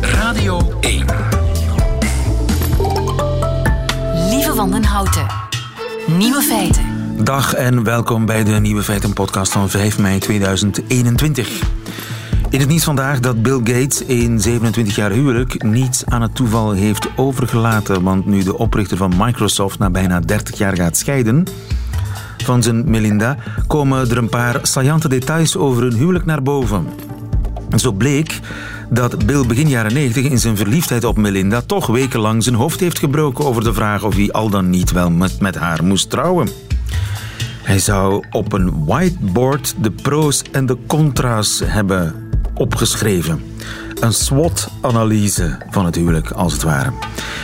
Radio 1. Lieve Wandenhouten. Nieuwe feiten. Dag en welkom bij de Nieuwe Feiten podcast van 5 mei 2021. In het nieuws vandaag dat Bill Gates in 27 jaar huwelijk niets aan het toeval heeft overgelaten. Want nu de oprichter van Microsoft na bijna 30 jaar gaat scheiden van zijn Melinda, komen er een paar saillante details over hun huwelijk naar boven. Zo bleek dat Bill begin jaren 90 in zijn verliefdheid op Melinda toch wekenlang zijn hoofd heeft gebroken over de vraag of hij al dan niet wel met, met haar moest trouwen. Hij zou op een whiteboard de pro's en de contra's hebben opgeschreven. Een SWOT-analyse van het huwelijk, als het ware.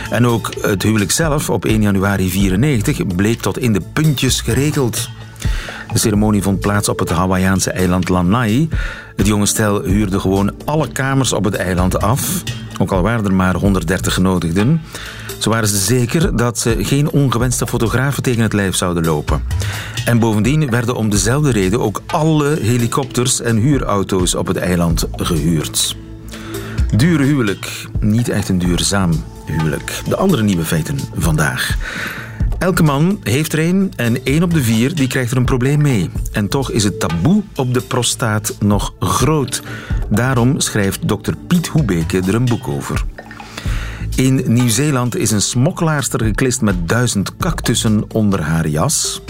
En ook het huwelijk zelf op 1 januari 94 bleek tot in de puntjes geregeld. De ceremonie vond plaats op het Hawaïaanse eiland Lanai. Het jonge stel huurde gewoon alle kamers op het eiland af, ook al waren er maar 130 genodigden. Zo waren ze zeker dat ze geen ongewenste fotografen tegen het lijf zouden lopen. En bovendien werden om dezelfde reden ook alle helikopters en huurauto's op het eiland gehuurd. Dure huwelijk, niet echt een duurzaam huwelijk. De andere nieuwe feiten vandaag. Elke man heeft er een en één op de vier die krijgt er een probleem mee. En toch is het taboe op de prostaat nog groot. Daarom schrijft dokter Piet Hoebeke er een boek over. In Nieuw-Zeeland is een smokkelaarster geklist met duizend cactussen onder haar jas.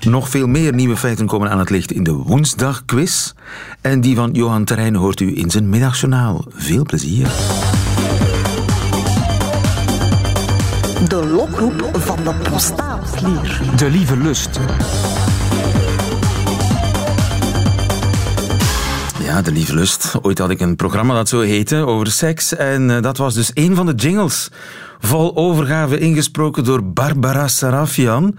Nog veel meer nieuwe feiten komen aan het licht in de woensdagquiz. En die van Johan Terrein hoort u in zijn middagjournaal. Veel plezier. De lokroep van de prostaatklier. De lieve lust. Ja, de lieve lust. Ooit had ik een programma dat zo heette over seks. En eh, dat was dus een van de jingles. Vol overgave ingesproken door Barbara Sarafian.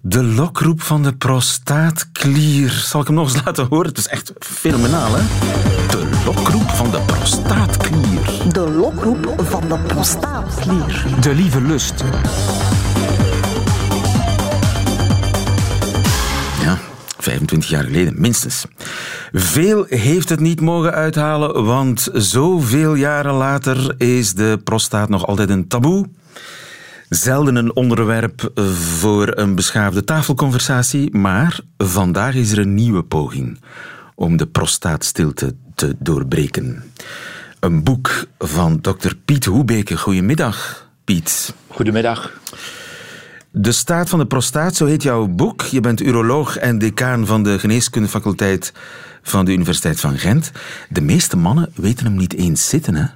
De lokroep van de prostaatklier. Zal ik hem nog eens laten horen? Het is echt fenomenaal, hè? De lokroep van de prostaatklier. De lokroep van de prostaatklier. De lieve lust. Ja, 25 jaar geleden, minstens. Veel heeft het niet mogen uithalen, want zoveel jaren later is de prostaat nog altijd een taboe. Zelden een onderwerp voor een beschaafde tafelconversatie, maar vandaag is er een nieuwe poging om de prostaatstilte te doorbreken. Een boek van dokter Piet Hoebeke. Goedemiddag, Piet. Goedemiddag. De staat van de prostaat, zo heet jouw boek. Je bent uroloog en decaan van de geneeskundefaculteit van de Universiteit van Gent. De meeste mannen weten hem niet eens zitten, hè?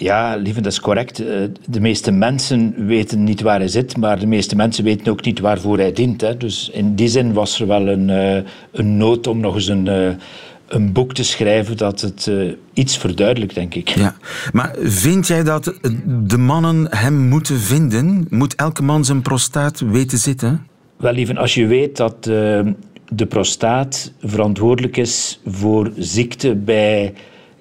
Ja, lieve, dat is correct. Eh, De meeste mensen weten niet waar hij zit, maar de meeste mensen weten ook niet waarvoor hij dient. Hè. Dus in die zin was er wel een, eh, een nood om nog eens een, eh, een boek te schrijven dat het iets verduidelijkt, denk ik. Ja, maar vind jij dat de mannen hem moeten vinden? Moet elke man zijn prostaat weten zitten? Wel, lieve, als je weet dat de prostaat verantwoordelijk is voor ziekte bij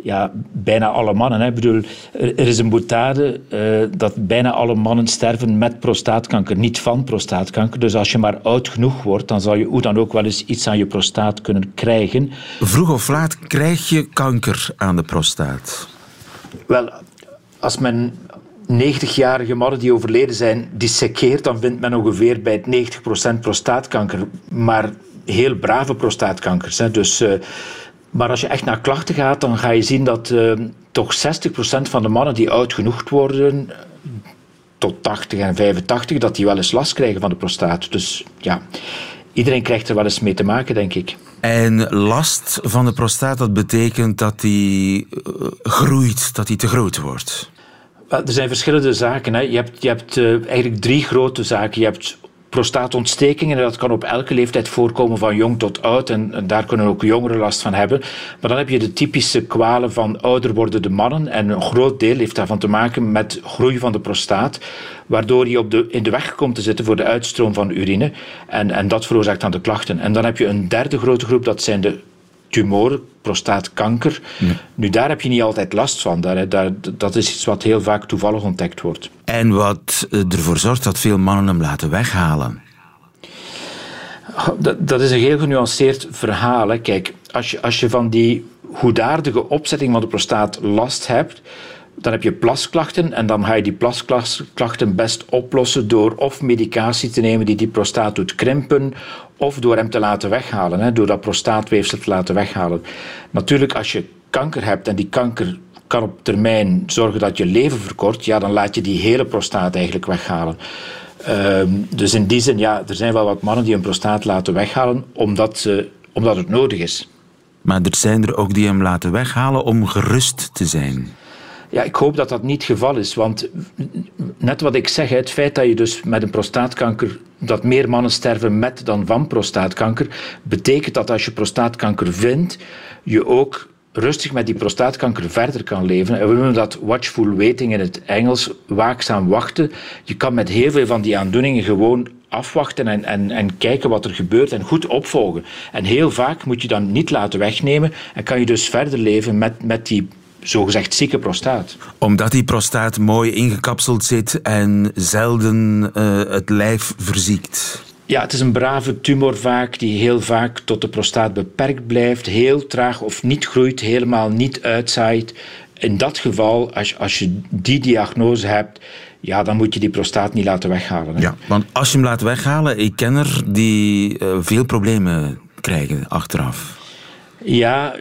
ja, bijna alle mannen. Hè. Ik bedoel, er, is een boetade eh, dat bijna alle mannen sterven met prostaatkanker, niet van prostaatkanker. Dus als je maar oud genoeg wordt, dan zal je hoe dan ook wel eens iets aan je prostaat kunnen krijgen. Vroeg of laat krijg je kanker aan de prostaat. Wel, als men 90-jarige mannen die overleden zijn dissekeert, dan vindt men ongeveer bij het 90% prostaatkanker. Maar heel brave prostaatkankers. Hè. Dus, eh, maar als je echt naar klachten gaat, dan ga je zien dat eh, toch 60% van de mannen die oud genoeg worden, tot 80 en 85, dat die wel eens last krijgen van de prostaat. Dus ja, iedereen krijgt er wel eens mee te maken, denk ik. En last van de prostaat, dat betekent dat die eh, groeit, dat die te groot wordt. Er zijn verschillende zaken. Hè. Je hebt, je hebt eh, eigenlijk drie grote zaken. Je hebt prostaatontstekingen en dat kan op elke leeftijd voorkomen van jong tot oud en, daar kunnen ook jongeren last van hebben. Maar dan heb je de typische kwalen van ouder wordende mannen en een groot deel heeft daarvan te maken met groei van de prostaat, waardoor je op de, in de weg komt te zitten voor de uitstroom van urine en, en dat veroorzaakt dan de klachten. En dan heb je een derde grote groep, dat zijn de tumoren, prostaatkanker. Nu, daar heb je niet altijd last van. Daar, daar, dat is iets wat heel vaak toevallig ontdekt wordt. En wat eh, ervoor zorgt dat veel mannen hem laten weghalen. Dat, dat is een heel genuanceerd verhaal. Hè. Kijk, als je, als je van die goedaardige opzetting van de prostaat last hebt, dan heb je plasklachten en dan ga je die plasklachten best oplossen door of medicatie te nemen die die prostaat doet krimpen of door hem te laten weghalen, hè, door dat prostaatweefsel te laten weghalen. Natuurlijk, als je kanker hebt en die kanker kan op termijn zorgen dat je leven verkort, ja, dan laat je die hele prostaat eigenlijk weghalen. Ehm, dus in die zin, ja, er zijn wel wat mannen die een prostaat laten weghalen omdat, ze, omdat het nodig is. Maar er zijn er ook die hem laten weghalen om gerust te zijn. Ja, ik hoop dat dat niet het geval is. Want net wat ik zeg, het feit dat je dus met een prostaatkanker, dat meer mannen sterven met dan van prostaatkanker, betekent dat als je prostaatkanker vindt, je ook rustig met die prostaatkanker verder kan leven. En we noemen dat watchful waiting in het Engels, waakzaam wachten. Je kan met heel veel van die aandoeningen gewoon afwachten en, en, en kijken wat er gebeurt en goed opvolgen. En heel vaak moet je dan niet laten wegnemen en kan je dus verder leven met, met die zogezegd zieke prostaat. Omdat die prostaat mooi ingekapseld zit en zelden uh, het lijf verziekt. Ja, het is een brave tumor vaak die heel vaak tot de prostaat beperkt blijft, heel traag of niet groeit, helemaal niet uitzaait. In dat geval, als, als je die diagnose hebt, ja, dan moet je die prostaat niet laten weghalen. Hè. Ja, want als je hem laat weghalen, ik ken er die uh, veel problemen krijgen achteraf. Ja,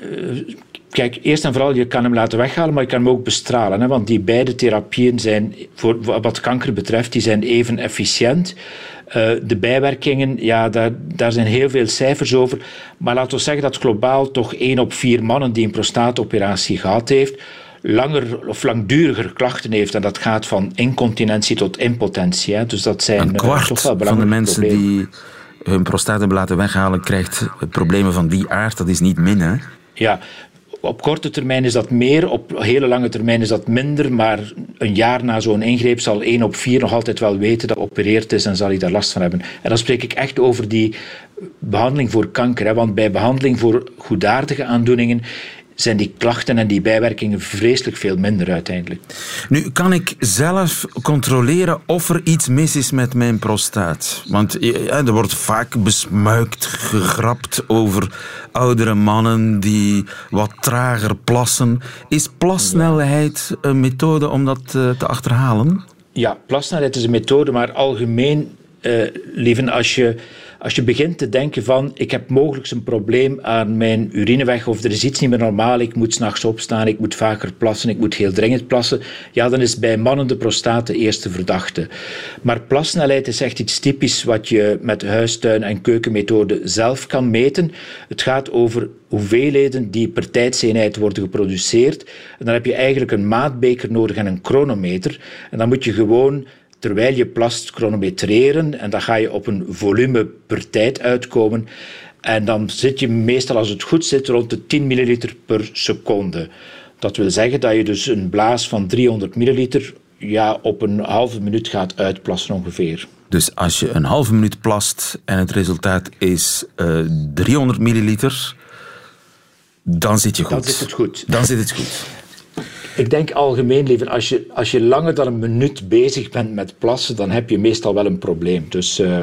Kijk, eerst en vooral, je kan hem laten weghalen, maar je kan hem ook bestralen. Hè, want die beide therapieën zijn, voor wat kanker betreft, die zijn even efficiënt. Uh, de bijwerkingen, ja, daar, daar zijn heel veel cijfers over. Maar laten we zeggen dat globaal toch één op vier mannen die een prostaatoperatie gehad heeft, langer of langduriger klachten heeft. En dat gaat van incontinentie tot impotentie. Hè. Dus dat zijn een uh, kwart toch wel van de mensen problemen. die hun prostaat hebben laten weghalen, krijgt problemen van die aard. Dat is niet min, hè? Ja, op korte termijn is dat meer, op hele lange termijn is dat minder, maar een jaar na zo'n ingreep zal één op vier nog altijd wel weten dat geopereerd is en zal hij daar last van hebben. En dan spreek ik echt over die behandeling voor kanker, hè, want bij behandeling voor goedaardige aandoeningen zijn die klachten en die bijwerkingen vreselijk veel minder uiteindelijk. Nu, kan ik zelf controleren of er iets mis is met mijn prostaat? Want ja, er wordt vaak besmuikt, gegrapt over oudere mannen die wat trager plassen. Is plassnelheid een methode om dat eh, te achterhalen? Ja, plassnelheid is een methode, maar algemeen, uh, als je als je begint te denken van ik heb mogelijk een probleem aan mijn urineweg of er is iets niet meer normaal, ik moet s'nachts opstaan, ik moet vaker plassen, ik moet heel dringend plassen, ja, dan is bij mannen de prostaat de eerste verdachte. Maar plassnelheid is echt iets typisch wat je met huistuin- en keukenmethode zelf kan meten. Het gaat over hoeveelheden die per tijdseenheid worden geproduceerd. En dan heb je eigenlijk een maatbeker nodig en een chronometer. En dan moet je gewoon terwijl je plast chronometreren en dan ga je op een volume per tijd uitkomen. En dan zit je meestal, als het goed zit, rond de 10 milliliter per seconde. Dat wil zeggen dat je dus een blaas van 300 milliliter ja, op een halve minuut gaat uitplassen ongeveer. Dus als je een halve minuut plast en het resultaat is uh, 300 milliliter, dan zit je goed. Dan zit het goed. Dan zit het goed. Ik denk algemeen, liever, als je, als je langer dan een minuut bezig bent met plassen, dan heb je meestal wel een probleem. Dus, uh,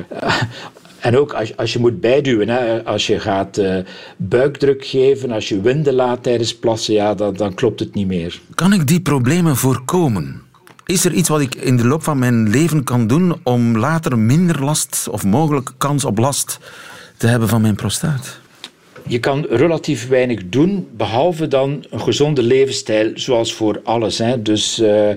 en ook als, als je moet bijduwen, hè, als je gaat uh, buikdruk geven, als je winden laat tijdens plassen, ja, dan, dan klopt het niet meer. Kan ik die problemen voorkomen? Is er iets wat ik in de loop van mijn leven kan doen om later minder last of mogelijk kans op last te hebben van mijn prostaat? Je kan relatief weinig doen, behalve dan een gezonde levensstijl, zoals voor alles. Hè. Dus uh,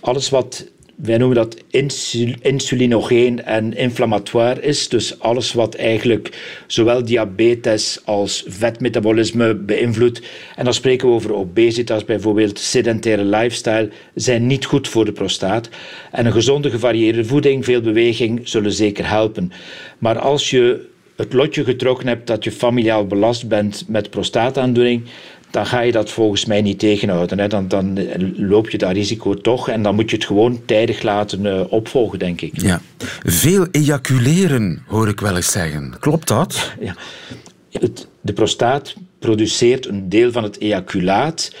alles wat wij noemen dat insul insulinogeen en inflammatoire is. Dus alles wat eigenlijk zowel diabetes als vetmetabolisme beïnvloedt. En dan spreken we over obesitas, bijvoorbeeld sedentaire lifestyle, zijn niet goed voor de prostaat. En een gezonde gevarieerde voeding, veel beweging zullen zeker helpen. Maar als je het lotje getrokken hebt dat je familiaal belast bent met prostaataandoening, dan ga je dat volgens mij niet tegenhouden. Hè. Dan, dan loop je dat risico toch en dan moet je het gewoon tijdig laten uh, opvolgen, denk ik. Ja. Veel ejaculeren, hoor ik wel eens zeggen. Klopt dat? Ja. Het, de prostaat produceert een deel van het ejaculaat.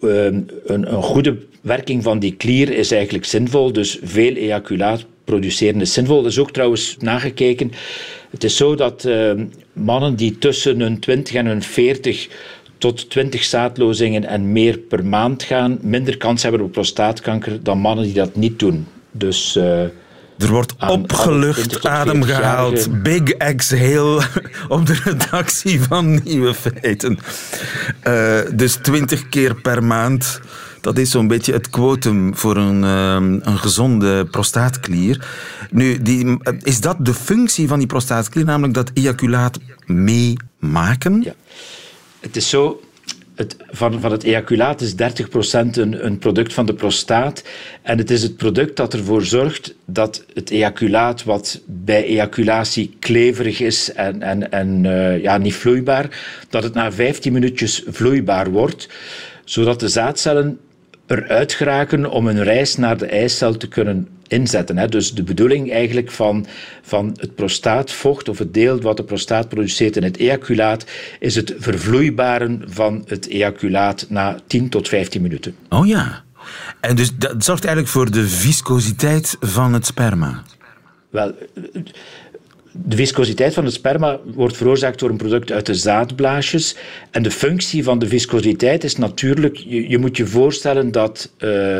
Uh, een, een goede werking van die klier is eigenlijk zinvol, dus veel ejaculaat produceren is zinvol. Dat is ook trouwens nagekeken. Het is zo dat uh, mannen die tussen hun 20 en hun 40 tot 20 zaadlozingen en meer per maand gaan, minder kans hebben op prostaatkanker dan mannen die dat niet doen. Dus... Uh, er wordt opgelucht adem gehaald. Big exhale op de redactie van Nieuwe Feiten. Uh, dus 20 keer per maand. Dat is zo'n beetje het quotum voor een, um, een gezonde prostaatklier. Nu, die, is dat de functie van die prostaatklier, namelijk dat ejaculaat meemaken? Ja. Het is zo, het, van, van het ejaculaat is 30% een, een product van de prostaat. En het is het product dat ervoor zorgt dat het ejaculaat, wat bij ejaculatie kleverig is en, en, en uh, ja, niet vloeibaar, dat het na 15 minuutjes vloeibaar wordt, zodat de zaadcellen eruit geraken om een reis naar de eicel te kunnen inzetten. Hè. Dus de bedoeling eigenlijk van, van het prostaatvocht, of het deel wat de prostaat produceert in het ejaculaat, is het vervloeibaren van het ejaculaat na 10 tot 15 minuten. Oh ja. En dus dat zorgt eigenlijk voor de viscositeit van het sperma? Wel, de viscositeit van het sperma wordt veroorzaakt door een product uit de zaadblaasjes. En de functie van de viscositeit is natuurlijk, je, je moet je voorstellen dat uh,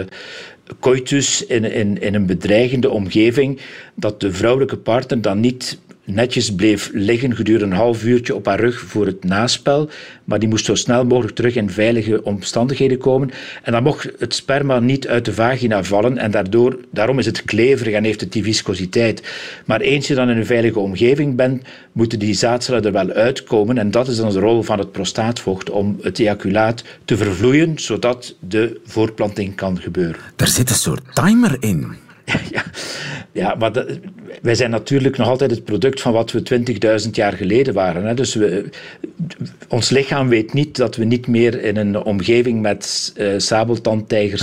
coitus in, in, in een bedreigende omgeving, dat de vrouwelijke partner dan niet netjes bleef liggen gedurende een half uurtje op haar rug voor het naspel. Maar die moest zo snel mogelijk terug in veilige omstandigheden komen. En dan mocht het sperma niet uit de vagina vallen. En daardoor, daarom is het kleverig en heeft het die viscositeit. Maar eens je dan in een veilige omgeving bent, moeten die zaadcellen er wel uitkomen. En dat is dan de rol van het prostaatvocht, om het ejaculaat te vervloeien, zodat de voortplanting kan gebeuren. Daar zit een soort timer in. Ja, ja maar wij zijn natuurlijk nog altijd het product van wat we 20.000 jaar geleden waren. Hè. Dus we, ons lichaam weet niet dat we niet meer in een omgeving met uh,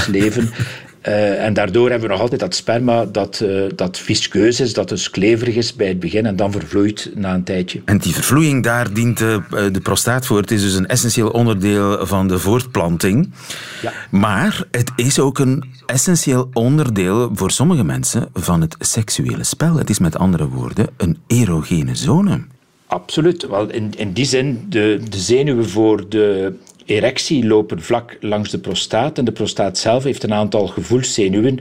leven. Uh, en daardoor hebben we nog altijd dat sperma dat, uh, dat viskeus is, dat dus kleverig is bij het begin en dan vervloeit na een tijdje. En die vervloeiing, daar dient de, de prostaat voor. Het is dus een essentieel onderdeel van de voortplanting. Ja. Maar het is ook een essentieel onderdeel voor sommige mensen van het seksuele spel. Het is met andere woorden een erogene zone. Absoluut. Wel, in, in die zin, de, de zenuwen voor de erectie lopen vlak langs de prostaat. En de prostaat zelf heeft een aantal gevoelszenuwen,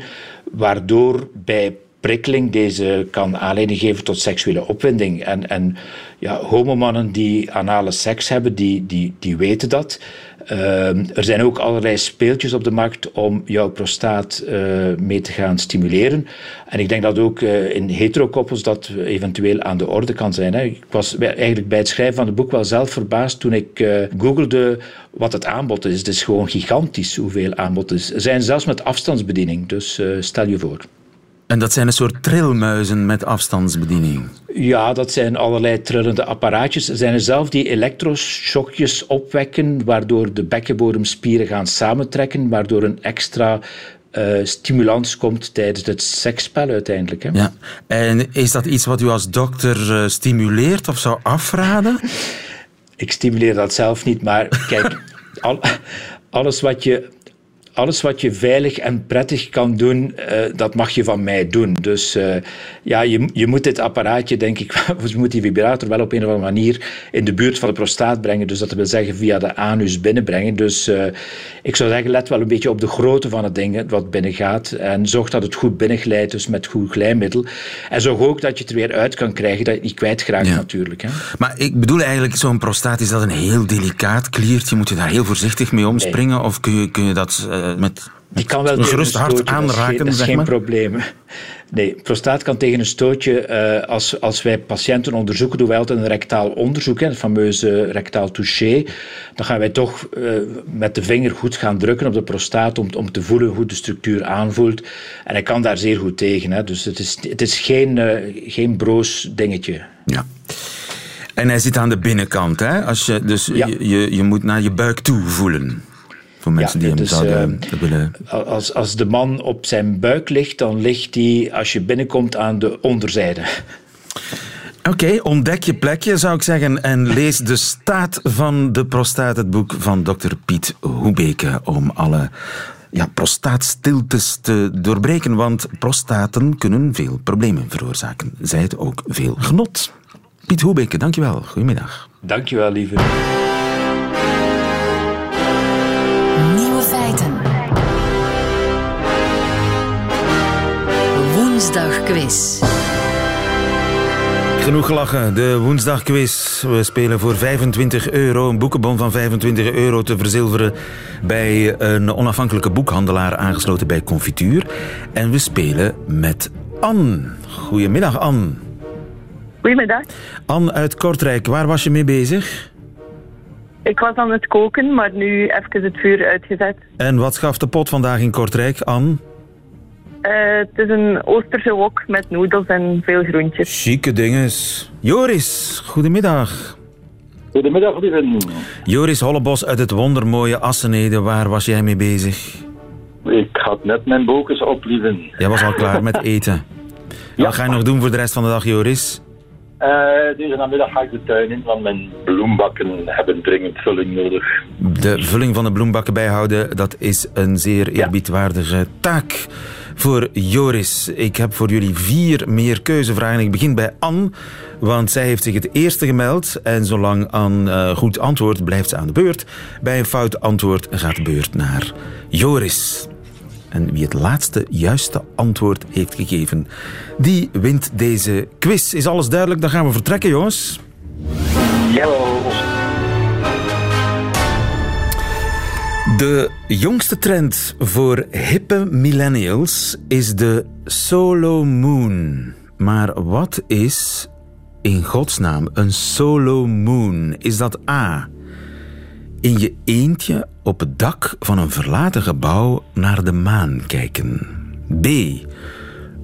waardoor bij prikkeling deze kan aanleiding geven tot seksuele opwinding. En, en ja, homomannen die anale seks hebben, die, die, die weten dat. Ehm, er zijn ook allerlei speeltjes op de markt om jouw prostaat uh, mee te gaan stimuleren. En ik denk dat ook uh, in heterokoppels dat eventueel aan de orde kan zijn. Hè. Ik was eigenlijk bij het schrijven van het boek wel zelf verbaasd toen ik uh, googelde wat het aanbod is. Het is gewoon gigantisch hoeveel aanbod is. Er zijn zelfs met afstandsbediening, dus stel je voor. En dat zijn een soort trilmuizen met afstandsbediening? Ja, dat zijn allerlei trillende apparaatjes. Er zijn er zelf die elektroshockjes opwekken, waardoor de bekkenbodemspieren gaan samentrekken, waardoor een extra uh, stimulans komt tijdens het seksspel uiteindelijk. Hè? Ja. En is dat iets wat u als dokter uh, stimuleert of zou afraden? Ik stimuleer dat zelf niet, maar kijk, al, alles wat je alles wat je veilig en prettig kan doen, uh, dat mag je van mij doen. Dus uh, ja, je, je moet dit apparaatje, denk ik, je moet die vibrator wel op een of andere manier in de buurt van de prostaat brengen. Dus dat wil zeggen via de anus binnenbrengen. Dus uh, ik zou zeggen, let wel een beetje op de grootte van het ding wat binnengaat. En zorg dat het goed binnenglijdt, dus met goed glijmiddel. En zorg ook dat je het er weer uit kan krijgen, dat je het niet kwijtraakt ja. natuurlijk. Hè. Maar ik bedoel eigenlijk, zo'n prostaat, is dat een heel delicaat kliertje? Moet je daar heel voorzichtig mee omspringen? Nee. Of kun je, kun je dat met die kan wel gerust hart aanraken, dat is geen, probleem. Nee, prostaat kan tegen een stootje, uh, als, als wij patiënten onderzoeken, doen wij altijd een rectaal onderzoek, hè, het fameuze rectaal touché. Dan gaan wij toch uh, met de vinger goed gaan drukken op de prostaat om, om te voelen hoe de structuur aanvoelt. En hij kan daar zeer goed tegen. Hè. Dus het is, het is geen, uh, geen broos dingetje. Ja. En hij zit aan de binnenkant, hè? Als je, dus ja. je, je, je moet naar je buik toe voelen. Voor mensen ja, die hem dus, zouden uh, willen... Als, als de man op zijn buik ligt, dan ligt hij, als je binnenkomt, aan de onderzijde. Oké, okay, ontdek je plekje, zou ik zeggen. En lees De Staat van de Prostaat, het boek van dokter Piet Hoebeke, om alle ja, prostaatstiltes te doorbreken. Want prostaten kunnen veel problemen veroorzaken. Zij het ook veel genot. Piet Hoebeke, dankjewel. Goedemiddag. Dankjewel, lieve. Woensdagquiz. Genoeg gelachen, de woensdagquiz. We spelen voor 25 euro, een boekenbon van 25 euro te verzilveren bij een onafhankelijke boekhandelaar aangesloten bij Confituur. En we spelen met Anne. Goedemiddag, Anne. Goedemiddag. Anne uit Kortrijk, waar was je mee bezig? Ik was aan het koken, maar nu even het vuur uitgezet. En wat gaf de pot vandaag in Kortrijk, Anne? Eh, het is een Oosterse wok met noedels en veel groentjes. Chique dinges. Joris, goedemiddag. Goedemiddag, lieve. Joris Hollebos uit het wondermooie Assenede, waar was jij mee bezig? Ik had net mijn bokens op, lieve. Jij was al klaar met eten. Wat ga je nog doen voor de rest van de dag, Joris? Eh, deze namiddag ga ik de tuin in, want mijn bloembakken hebben dringend vulling nodig. De vulling van de bloembakken bijhouden, dat is een zeer eerbiedwaardige taak voor Joris. Ik heb voor jullie vier meer keuzevragen. Ik begin bij Anne, want zij heeft zich het eerste gemeld. En zolang Anne eh, goed antwoordt, blijft ze aan de beurt. Bij een fout antwoord gaat de beurt naar Joris. En wie het laatste juiste antwoord heeft gegeven, die wint deze quiz. Is alles duidelijk? Dan gaan we vertrekken, jongens. Jawel. De jongste trend voor hippe millennials is de solo moon. Maar wat is in godsnaam een solo moon? Is dat A? In je eentje op het dak van een verlaten gebouw naar de maan kijken. B.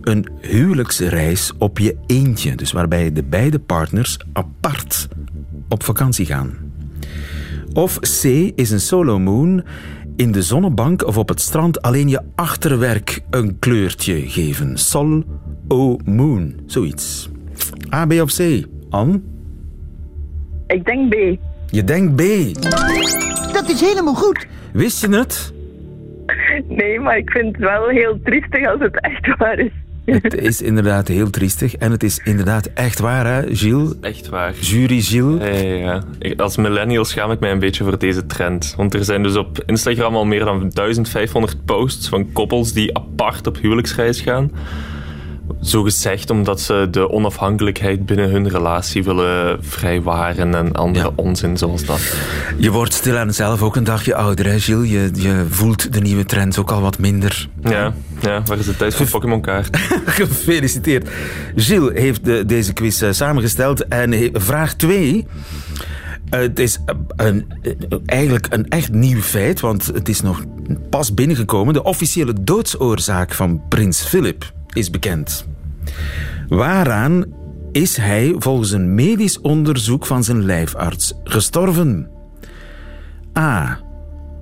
Een huwelijksreis op je eentje, dus waarbij de beide partners apart op vakantie gaan. Of C is een solo moon in de zonnebank of op het strand alleen je achterwerk een kleurtje geven. Sol, o, moon, zoiets. A, B of C? Anne? Ik denk B. Je denkt B. Dat is helemaal goed. Wist je het? Nee, maar ik vind het wel heel triestig als het echt waar is. Het is inderdaad heel triestig en het is inderdaad echt waar, hè, Gilles? Echt waar. Jury Gilles. Ja, ja, ja. Ik- Als millennial schaam ik mij een beetje voor deze trend. Want er zijn dus op Instagram al meer dan 1500 posts van koppels die apart op huwelijksreis gaan. Zo gezegd omdat ze de onafhankelijkheid binnen hun relatie willen vrijwaren en andere Ja. onzin zoals dat. Je wordt stilaan zelf ook een dagje ouder, hè, Gilles? Je, je voelt de nieuwe trends ook al wat minder. Ja, ja waar is de tijd voor Pokémon kaart? Gefeliciteerd. Gilles heeft de, deze quiz eh, samengesteld. En he- vraag 2. het is eh, een, eh, eigenlijk een echt nieuw feit, want het is nog pas binnengekomen. De officiële doodsoorzaak van prins Philip is bekend. Waaraan is hij volgens een medisch onderzoek van zijn lijfarts gestorven? A.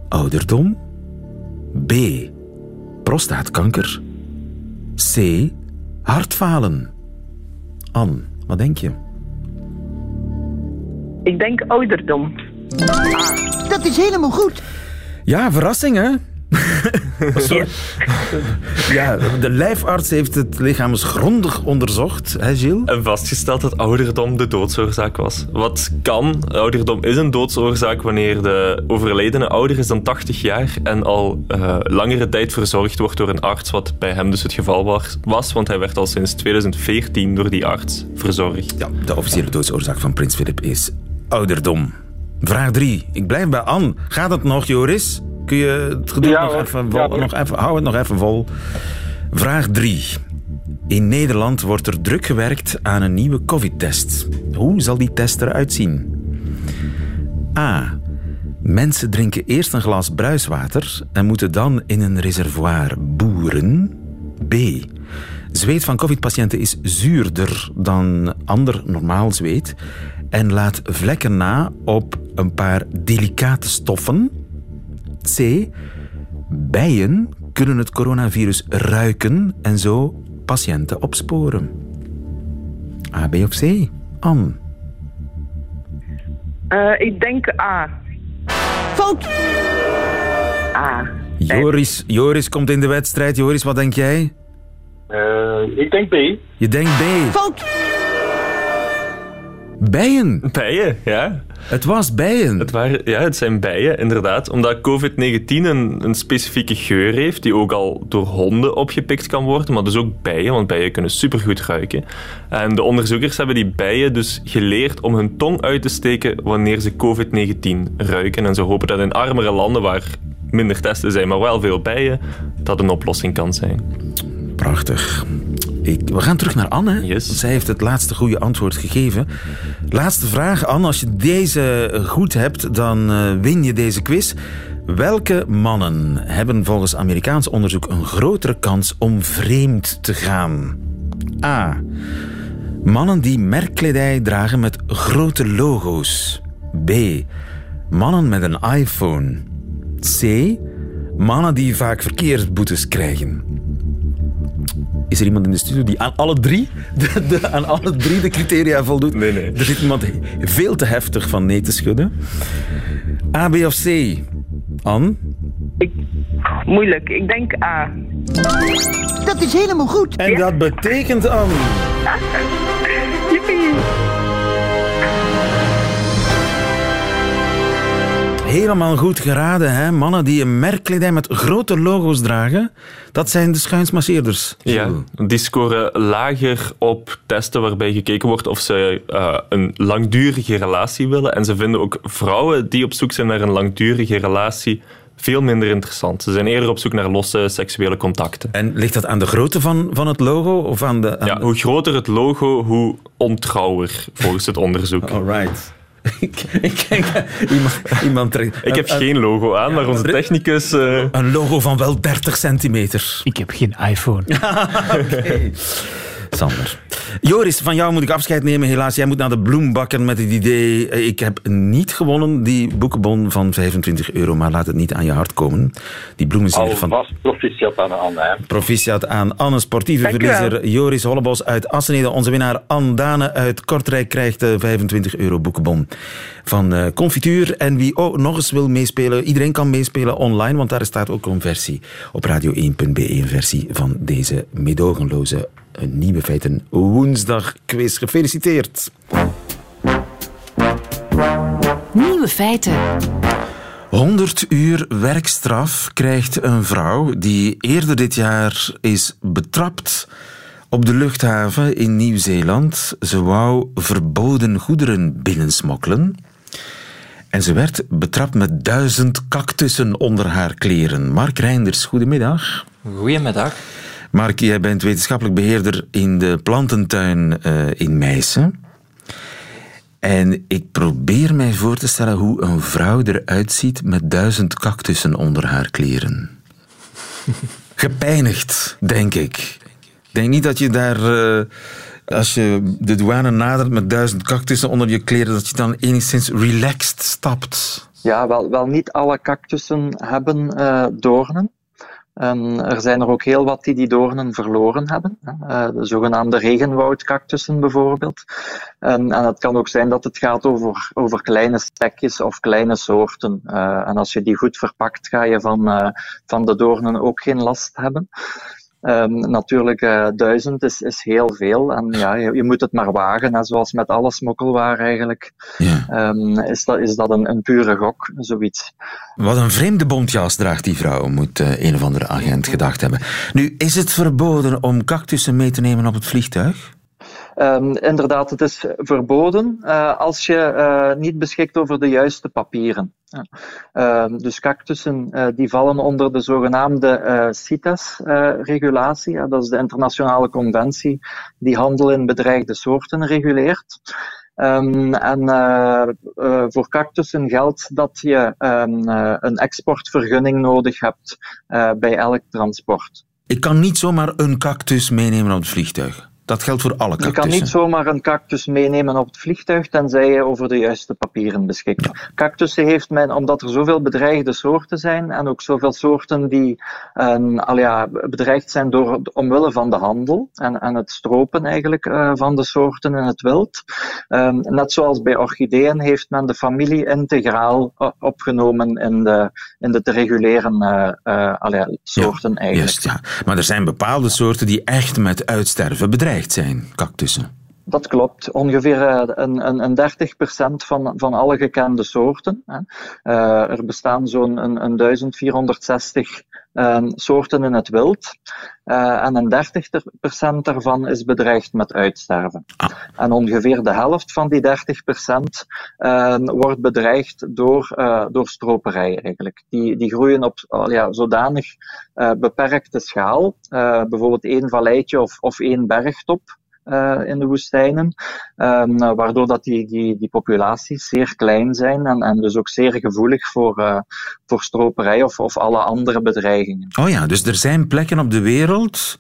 Ouderdom. B. Prostaatkanker. C. Hartfalen. Anne, wat denk je? Ik denk ouderdom. Dat is helemaal goed. Ja, verrassing hè? Sorry. ja, de lijfarts heeft het lichaam eens grondig onderzocht, hè Gilles? En vastgesteld dat ouderdom de doodsoorzaak was. Wat kan? Ouderdom is een doodsoorzaak wanneer de overledene ouder is dan 80 jaar en al eh, langere tijd verzorgd wordt door een arts, wat bij hem dus het geval was, was, want hij werd al sinds 2014 door die arts verzorgd. Ja, de officiële doodsoorzaak van prins Philip is ouderdom. Vraag 3. Ik blijf bij Anne. Gaat het nog, Joris? Kun je het geduld Ja, nog, hoor. even vol, Ja, nog even... Hou het nog even vol. Vraag 3. In Nederland wordt er druk gewerkt aan een nieuwe covid-test. Hoe zal die test eruit zien? A. Mensen drinken eerst een glas bruiswater en moeten dan in een reservoir boeren. B. Zweet van covid-patiënten is zuurder dan ander normaal zweet en laat vlekken na op een paar delicate stoffen. C. Bijen kunnen het coronavirus ruiken en zo patiënten opsporen. A, B of C? Anne. Eh, ik denk A. Fout. A. Joris, Joris komt in de wedstrijd. Joris, wat denk jij? Eh, ik denk B. Je denkt B. Fout. Bijen. Bijen, ja. Het was bijen. Het, waren, ja, het zijn bijen, inderdaad. Omdat COVID-19 een, een specifieke geur heeft, die ook al door honden opgepikt kan worden, maar dus ook bijen, want bijen kunnen supergoed ruiken. En de onderzoekers hebben die bijen dus geleerd om hun tong uit te steken wanneer ze COVID-19 ruiken. En ze hopen dat in armere landen waar minder testen zijn, maar wel veel bijen, dat een oplossing kan zijn. Prachtig. Ik, we gaan terug naar Anne. Yes. Zij heeft het laatste goede antwoord gegeven. Laatste vraag, Anne. Als je deze goed hebt, dan eh, win je deze quiz. Welke mannen hebben volgens Amerikaans onderzoek een grotere kans om vreemd te gaan? A. Mannen die merkkledij dragen met grote logo's. B. Mannen met een iPhone. C. Mannen die vaak verkeersboetes krijgen. Is er iemand in de studio die aan alle drie de, de- aan alle drie de criteria voldoet? Nee, nee. Er zit iemand veel te heftig van nee te schudden. A, B of C? Anne? Ik, moeilijk. Ik denk A. Dat is helemaal goed. En dat betekent, Anne... Jippie. Helemaal goed geraden, hè? Mannen die een merkkledij met grote logo's dragen, dat zijn de schuinsmasseerders. Ja, die scoren lager op testen waarbij gekeken wordt of ze eh, een langdurige relatie willen. En ze vinden ook vrouwen die op zoek zijn naar een langdurige relatie veel minder interessant. Ze zijn eerder op zoek naar losse seksuele contacten. En ligt dat aan de grootte van, van het logo? Of aan de, aan Ja, hoe groter het logo, hoe ontrouwer volgens het onderzoek. Alright. ik, ik, ik- iemand, iemand trekt- Ik heb een, geen logo aan, maar onze technicus... eh, een logo van wel 30 centimeter. Ik heb geen iPhone. Oké. Sander. Joris, van jou moet ik afscheid nemen. Helaas, jij moet naar de bloembakken met het idee... eh, Ik heb niet gewonnen, die boekenbon van 25 euro, maar laat het niet aan je hart komen. Die bloemen zijn er van... Alvast proficiat aan Anne. Hè. Proficiat aan Anne, sportieve Dank verliezer. Joris Hollebos uit Assenede. Onze winnaar Anne Dane uit Kortrijk krijgt de 25 euro boekenbon van eh, Confituur. En wie ook nog eens wil meespelen, iedereen kan meespelen online, want daar staat ook een versie op radio1.be, een versie van deze medogenloze eh, nieuwe feiten woensdag quiz. Gefeliciteerd. Nieuwe feiten. 100 uur werkstraf krijgt een vrouw die eerder dit jaar is betrapt op de luchthaven in Nieuw-Zeeland. Ze wou verboden goederen binnensmokkelen. En ze werd betrapt met duizend cactussen onder haar kleren. Mark Reinders, goedemiddag. Goedemiddag. Mark, jij bent wetenschappelijk beheerder in de plantentuin eh, in Meissen. En ik probeer mij voor te stellen hoe een vrouw eruit ziet met duizend cactussen onder haar kleren. Gepijnigd, denk ik. Denk niet dat je daar, eh, als je de douane nadert met duizend cactussen onder je kleren, dat je dan enigszins relaxed stapt. Ja, wel, wel niet alle cactussen hebben eh, doornen. Er zijn er ook heel wat die die doornen verloren hebben. Eh, de zogenaamde regenwoudcactussen bijvoorbeeld. En, en het kan ook zijn dat het gaat over, over kleine stekjes of kleine soorten. Eh, en als je die goed verpakt, ga je van, eh, van de doornen ook geen last hebben. Ehm, natuurlijk, eh, duizend is, is heel veel. En ja, je, je moet het maar wagen. En zoals met alle smokkelwaar eigenlijk, Ja. ehm, is, dat, is dat een, een pure gok, zoiets. Wat een vreemde bontjas draagt die vrouw, moet eh, een of andere agent gedacht hebben. Nu, is het verboden om cactussen mee te nemen op het vliegtuig? Ehm, inderdaad, het is verboden eh, als je eh, niet beschikt over de juiste papieren. Ehm, dus cactussen eh, die vallen onder de zogenaamde eh, CITES-regulatie. dat is de internationale conventie die handel in bedreigde soorten reguleert. Ehm, en eh, eh, voor cactussen geldt dat je eh, een exportvergunning nodig hebt eh, bij elk transport. Ik kan niet zomaar een cactus meenemen op het vliegtuig. Dat geldt voor alle Je cactussen. kan niet zomaar een cactus meenemen op het vliegtuig, tenzij je over de juiste papieren beschikt. Cactussen heeft men, omdat er zoveel bedreigde soorten zijn, en ook zoveel soorten die al ja, bedreigd zijn door, omwille van de handel en, en het stropen eigenlijk eh, van de soorten in het wild. Eh, net zoals bij orchideeën heeft men de familie integraal eh, opgenomen in de, in de te reguleren eh, al ja, soorten eigenlijk. Juist, ja. Maar er zijn bepaalde soorten die echt met uitsterven bedreigd zijn, cactussen. Dat klopt. Ongeveer een, een, een 30% van, van alle gekende soorten. Hè. er bestaan zo'n een, een 1460 um, soorten in het wild. Uh, en een 30% daarvan is bedreigd met uitsterven. Ah. En ongeveer de helft van die 30% uh, wordt bedreigd door, uh, door stroperij eigenlijk. Die, die groeien op ja, zodanig uh, beperkte schaal. Bijvoorbeeld één valleitje of, of één bergtop uh, in de woestijnen, um, waardoor dat die, die, die populaties zeer klein zijn en, en dus ook zeer gevoelig voor, uh, voor stroperij of, of alle andere bedreigingen. Oh ja, dus er zijn plekken op de wereld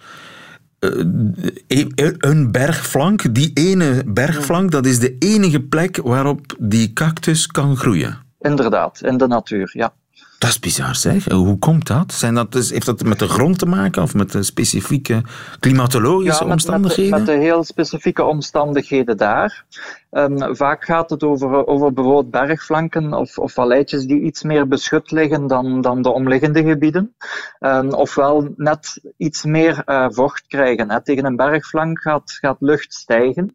een bergflank, die ene bergflank, dat is de enige plek waarop die cactus kan groeien. Inderdaad, in de natuur, ja. Dat is bizar zeg. Hoe komt dat? Zijn dat dus, heeft dat met de grond te maken of met de specifieke klimatologische ja, omstandigheden? Met de, met de, heel specifieke omstandigheden daar. Um, vaak gaat het over, over bijvoorbeeld bergflanken of, of valleitjes die iets meer beschut liggen dan, dan de omliggende gebieden. Um, ofwel net iets meer uh, vocht krijgen. Hè. Tegen een bergflank gaat, gaat lucht stijgen.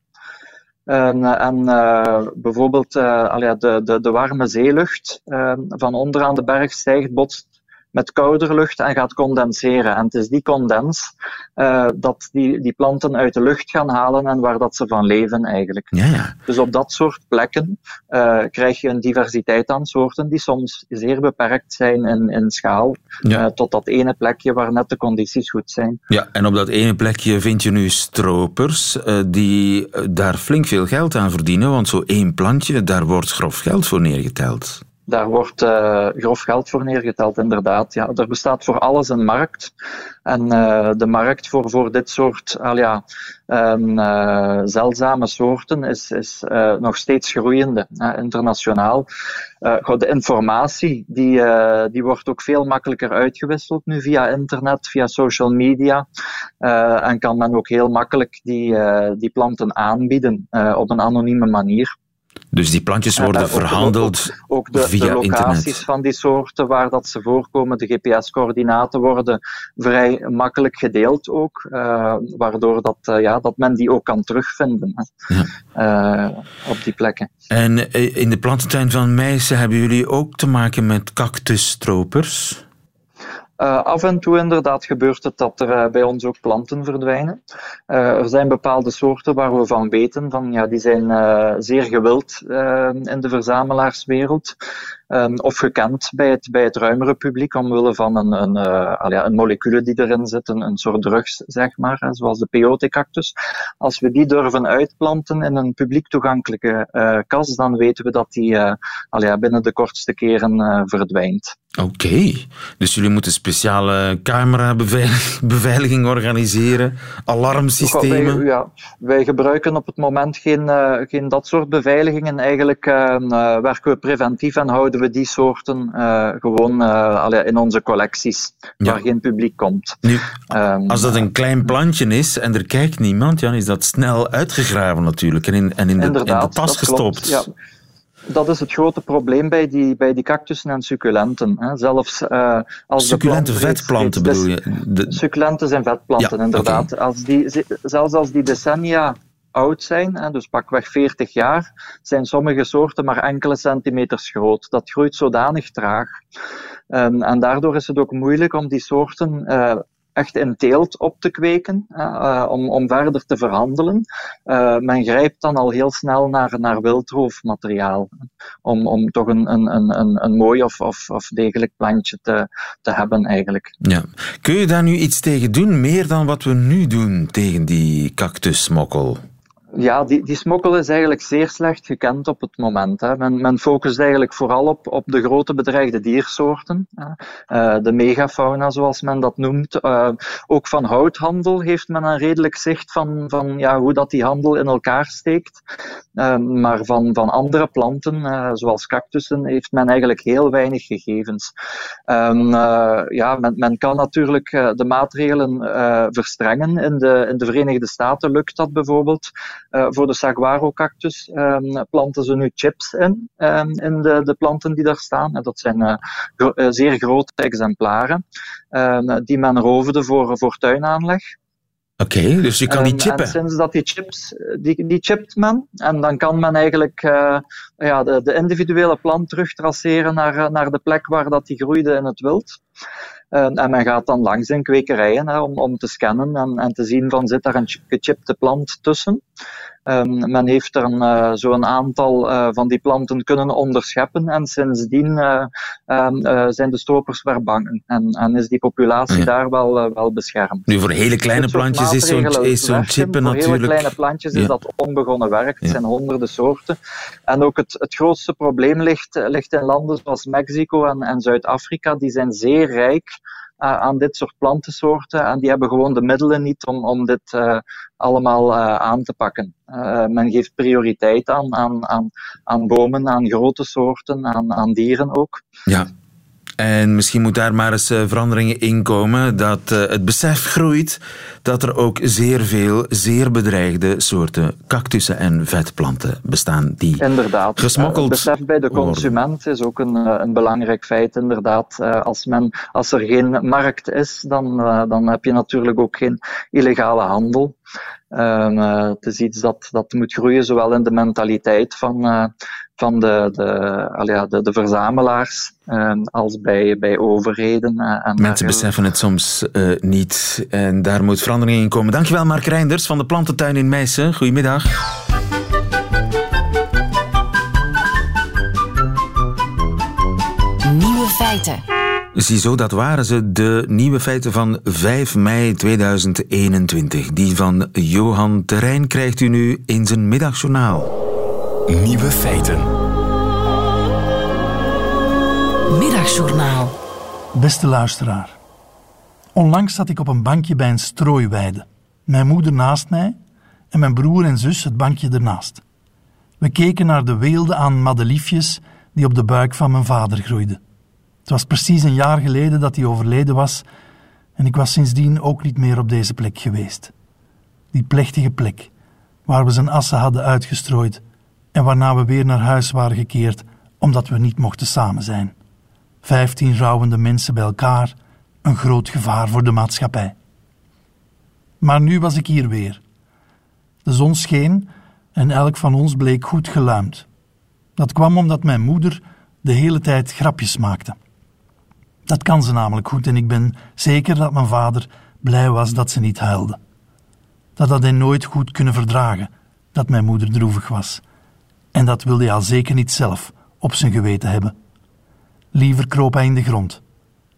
En, en uh, bijvoorbeeld uh, de, de, de warme zeelucht uh, van onderaan de berg stijgt, botst met koudere lucht en gaat condenseren. En het is die condens uh, dat die, die planten uit de lucht gaan halen en waar dat ze van leven eigenlijk. Ja, ja. Dus op dat soort plekken uh, krijg je een diversiteit aan soorten die soms zeer beperkt zijn in, in schaal, ja. uh, tot dat ene plekje waar net de condities goed zijn. Ja, en op dat ene plekje vind je nu stropers die daar flink veel geld aan verdienen, want zo één plantje, daar wordt grof geld voor neergeteld. Daar wordt uh, grof geld voor neergeteld, inderdaad. Ja, er bestaat voor alles een markt. En uh, de markt voor, voor dit soort al ja, um, uh, zeldzame soorten is, is nog steeds groeiende, internationaal. de informatie die, die wordt ook veel makkelijker uitgewisseld nu via internet, via social media. en kan men ook heel makkelijk die, die planten aanbieden op een anonieme manier. Dus die plantjes worden uh, verhandeld ook, ook de, via de locaties internet. van die soorten waar dat ze voorkomen, de GPS-coördinaten worden vrij makkelijk gedeeld ook, uh, waardoor dat, uh, ja, dat men die ook kan terugvinden ja. op die plekken. En in de plantentuin van Meissen hebben jullie ook te maken met cactusstropers? Uh, af en toe inderdaad gebeurt het dat er uh, bij ons ook planten verdwijnen. Uh, er zijn bepaalde soorten waar we van weten, van, ja, die zijn zeer gewild in de verzamelaarswereld. Um, of gekend bij het, bij het ruimere publiek omwille van een, een, ja, een molecule die erin zit, een, een soort drugs, zeg maar, hè, zoals de peyote-cactus. Als we die durven uitplanten in een publiek toegankelijke kas, dan weten we dat die ja, binnen de kortste keren verdwijnt. Oké, okay. dus jullie moeten speciale camerabeveiliging organiseren, alarmsystemen? Wij, ja, wij gebruiken op het moment geen, uh, geen dat soort beveiligingen. Eigenlijk uh, werken we preventief en houden we die soorten uh, gewoon in onze collecties, ja. waar geen publiek komt. Nu, um, als dat een klein plantje is en er kijkt niemand, dan is dat snel uitgegraven natuurlijk en in, en in, de, in de tas gestopt. Klopt, ja dat is het grote probleem bij die, bij die cactussen en succulenten. Hè. Zelfs uh, als Succulente vetplanten dus bedoel je? De... Succulenten zijn vetplanten, ja, inderdaad. Okay. Als die, zelfs als die decennia oud zijn, dus pakweg 40 jaar, zijn sommige soorten maar enkele centimeters groot. Dat groeit zodanig traag. Um, en daardoor is het ook moeilijk om die soorten uh, echt in teelt op te kweken, uh, om, verder te verhandelen. Uh, men grijpt dan al heel snel naar, naar wildroofmateriaal, om, om toch een, een, een, een mooi of, of, of degelijk plantje te, te hebben eigenlijk. Ja. Kun je daar nu iets tegen doen, meer dan wat we nu doen tegen die cactussmokkel? Ja, die, die smokkel is eigenlijk zeer slecht gekend op het moment. Hè. Men, men focust eigenlijk vooral op, op de grote bedreigde diersoorten. Uh, de megafauna, zoals men dat noemt. Uh, ook van houthandel heeft men een redelijk zicht van, van ja, hoe dat die handel in elkaar steekt. Uh, maar van, van andere planten, zoals cactussen, heeft men eigenlijk heel weinig gegevens. Ja, men, men kan natuurlijk de maatregelen verstrengen. In de, in de Verenigde Staten lukt dat bijvoorbeeld. Uh, voor de saguaro-cactus um, planten ze nu chips in, um, in de, de, planten die daar staan. Dat zijn uh, gro uh, zeer grote exemplaren, die men roofde voor, voor tuinaanleg. Oké, dus je kan die chippen. En sinds dat die chips, die, die chipt men, en dan kan men eigenlijk ja, de, de, individuele plant terug traceren naar, naar de plek waar dat die groeide in het wild. Uh, en men gaat dan langs in kwekerijen hè, om, om te scannen en, en te zien van zit daar een gechipte plant tussen. Um, men heeft er een, uh, zo'n aantal uh, van die planten kunnen onderscheppen en sindsdien uh, zijn de stropers verbangen en, en is die populatie ja. daar wel, wel beschermd. Nu voor hele kleine plantjes is zo'n zo chippen voor natuurlijk... Voor hele kleine plantjes is dat onbegonnen werk, het ja. zijn honderden soorten. En ook het, het grootste probleem ligt, ligt in landen zoals Mexico en, en Zuid-Afrika, die zijn zeer rijk aan dit soort plantensoorten. En die hebben gewoon de middelen niet om, om dit uh, allemaal uh, aan te pakken. men geeft prioriteit aan, aan, aan, aan bomen, aan grote soorten, aan, aan dieren ook. Ja. En misschien moet daar maar eens veranderingen in komen. Dat uh, het besef groeit dat er ook zeer veel zeer bedreigde soorten cactussen en vetplanten bestaan. Die inderdaad. gesmokkeld Het besef bij de consument is ook een, een belangrijk feit. Inderdaad, als, men, als er geen markt is, dan, dan heb je natuurlijk ook geen illegale handel. Uh, het is iets dat, dat moet groeien, zowel in de mentaliteit van, uh, van de, de, allee, de, de verzamelaars um, als bij, bij overheden. Uh, en Mensen beseffen het soms niet en daar moet verandering in komen. Dankjewel Mark Reinders van de Plantentuin in Meissen. Goedemiddag. Nieuwe feiten. Ziezo, dat waren ze, de nieuwe feiten van 5 mei 2021. Die van Johan Terrein krijgt u nu in zijn middagjournaal. Nieuwe feiten. Middagjournaal. Beste luisteraar. Onlangs zat ik op een bankje bij een strooiweide. Mijn moeder naast mij en mijn broer en zus het bankje ernaast. We keken naar de weelde aan madeliefjes die op de buik van mijn vader groeiden. Het was precies een jaar geleden dat hij overleden was en ik was sindsdien ook niet meer op deze plek geweest. Die plechtige plek, waar we zijn assen hadden uitgestrooid en waarna we weer naar huis waren gekeerd omdat we niet mochten samen zijn. Vijftien rouwende mensen bij elkaar, een groot gevaar voor de maatschappij. Maar nu was ik hier weer. De zon scheen en elk van ons bleek goed geluimd. Dat kwam omdat mijn moeder de hele tijd grapjes maakte. Dat kan ze namelijk goed en ik ben zeker dat mijn vader blij was dat ze niet huilde. Dat had hij nooit goed kunnen verdragen, dat mijn moeder droevig was. En dat wilde hij al zeker niet zelf op zijn geweten hebben. Liever kroop hij in de grond,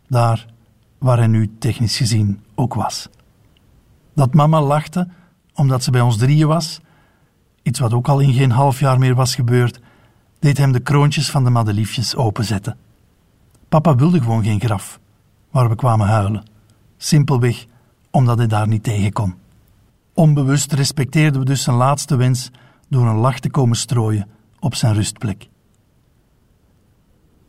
daar waar hij nu technisch gezien ook was. Dat mama lachte omdat ze bij ons drieën was, iets wat ook al in geen half jaar meer was gebeurd, deed hem de kroontjes van de madeliefjes openzetten. Papa wilde gewoon geen graf, waar we kwamen huilen. Simpelweg omdat hij daar niet tegen kon. Onbewust respecteerden we dus zijn laatste wens door een lach te komen strooien op zijn rustplek.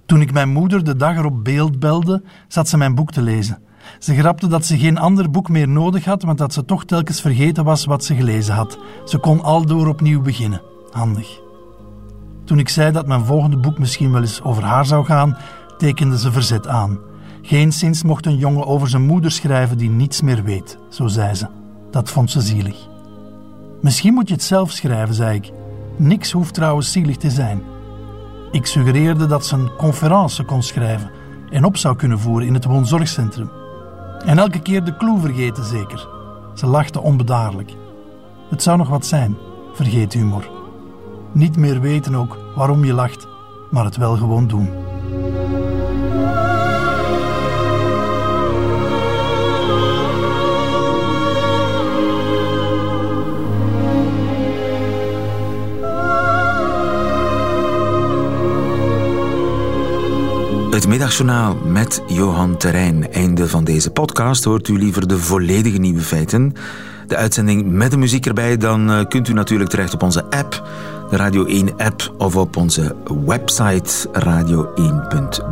Toen ik mijn moeder de dag erop beeld belde, zat ze mijn boek te lezen. Ze grapte dat ze geen ander boek meer nodig had, want dat ze toch telkens vergeten was wat ze gelezen had. Ze kon aldoor opnieuw beginnen. Handig. Toen ik zei dat mijn volgende boek misschien wel eens over haar zou gaan, tekende ze verzet aan. Geenszins mocht een jongen over zijn moeder schrijven die niets meer weet, zo zei ze. Dat vond ze zielig. Misschien moet je het zelf schrijven, zei ik. Niks hoeft trouwens zielig te zijn. Ik suggereerde dat ze een conferentie kon schrijven en op zou kunnen voeren in het woonzorgcentrum. En elke keer de clue vergeten, zeker. Ze lachte onbedaarlijk. Het zou nog wat zijn, vergeet humor. Niet meer weten ook waarom je lacht, maar het wel gewoon doen. Middagjournaal met Johan Terrein. Einde van deze podcast. Hoort u liever de volledige nieuwe feiten? De uitzending met de muziek erbij, dan uh, kunt u natuurlijk terecht op onze app, de Radio 1-app, of op onze website radio1.be.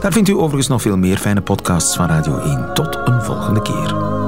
Daar vindt u overigens nog veel meer fijne podcasts van Radio 1. Tot een volgende keer.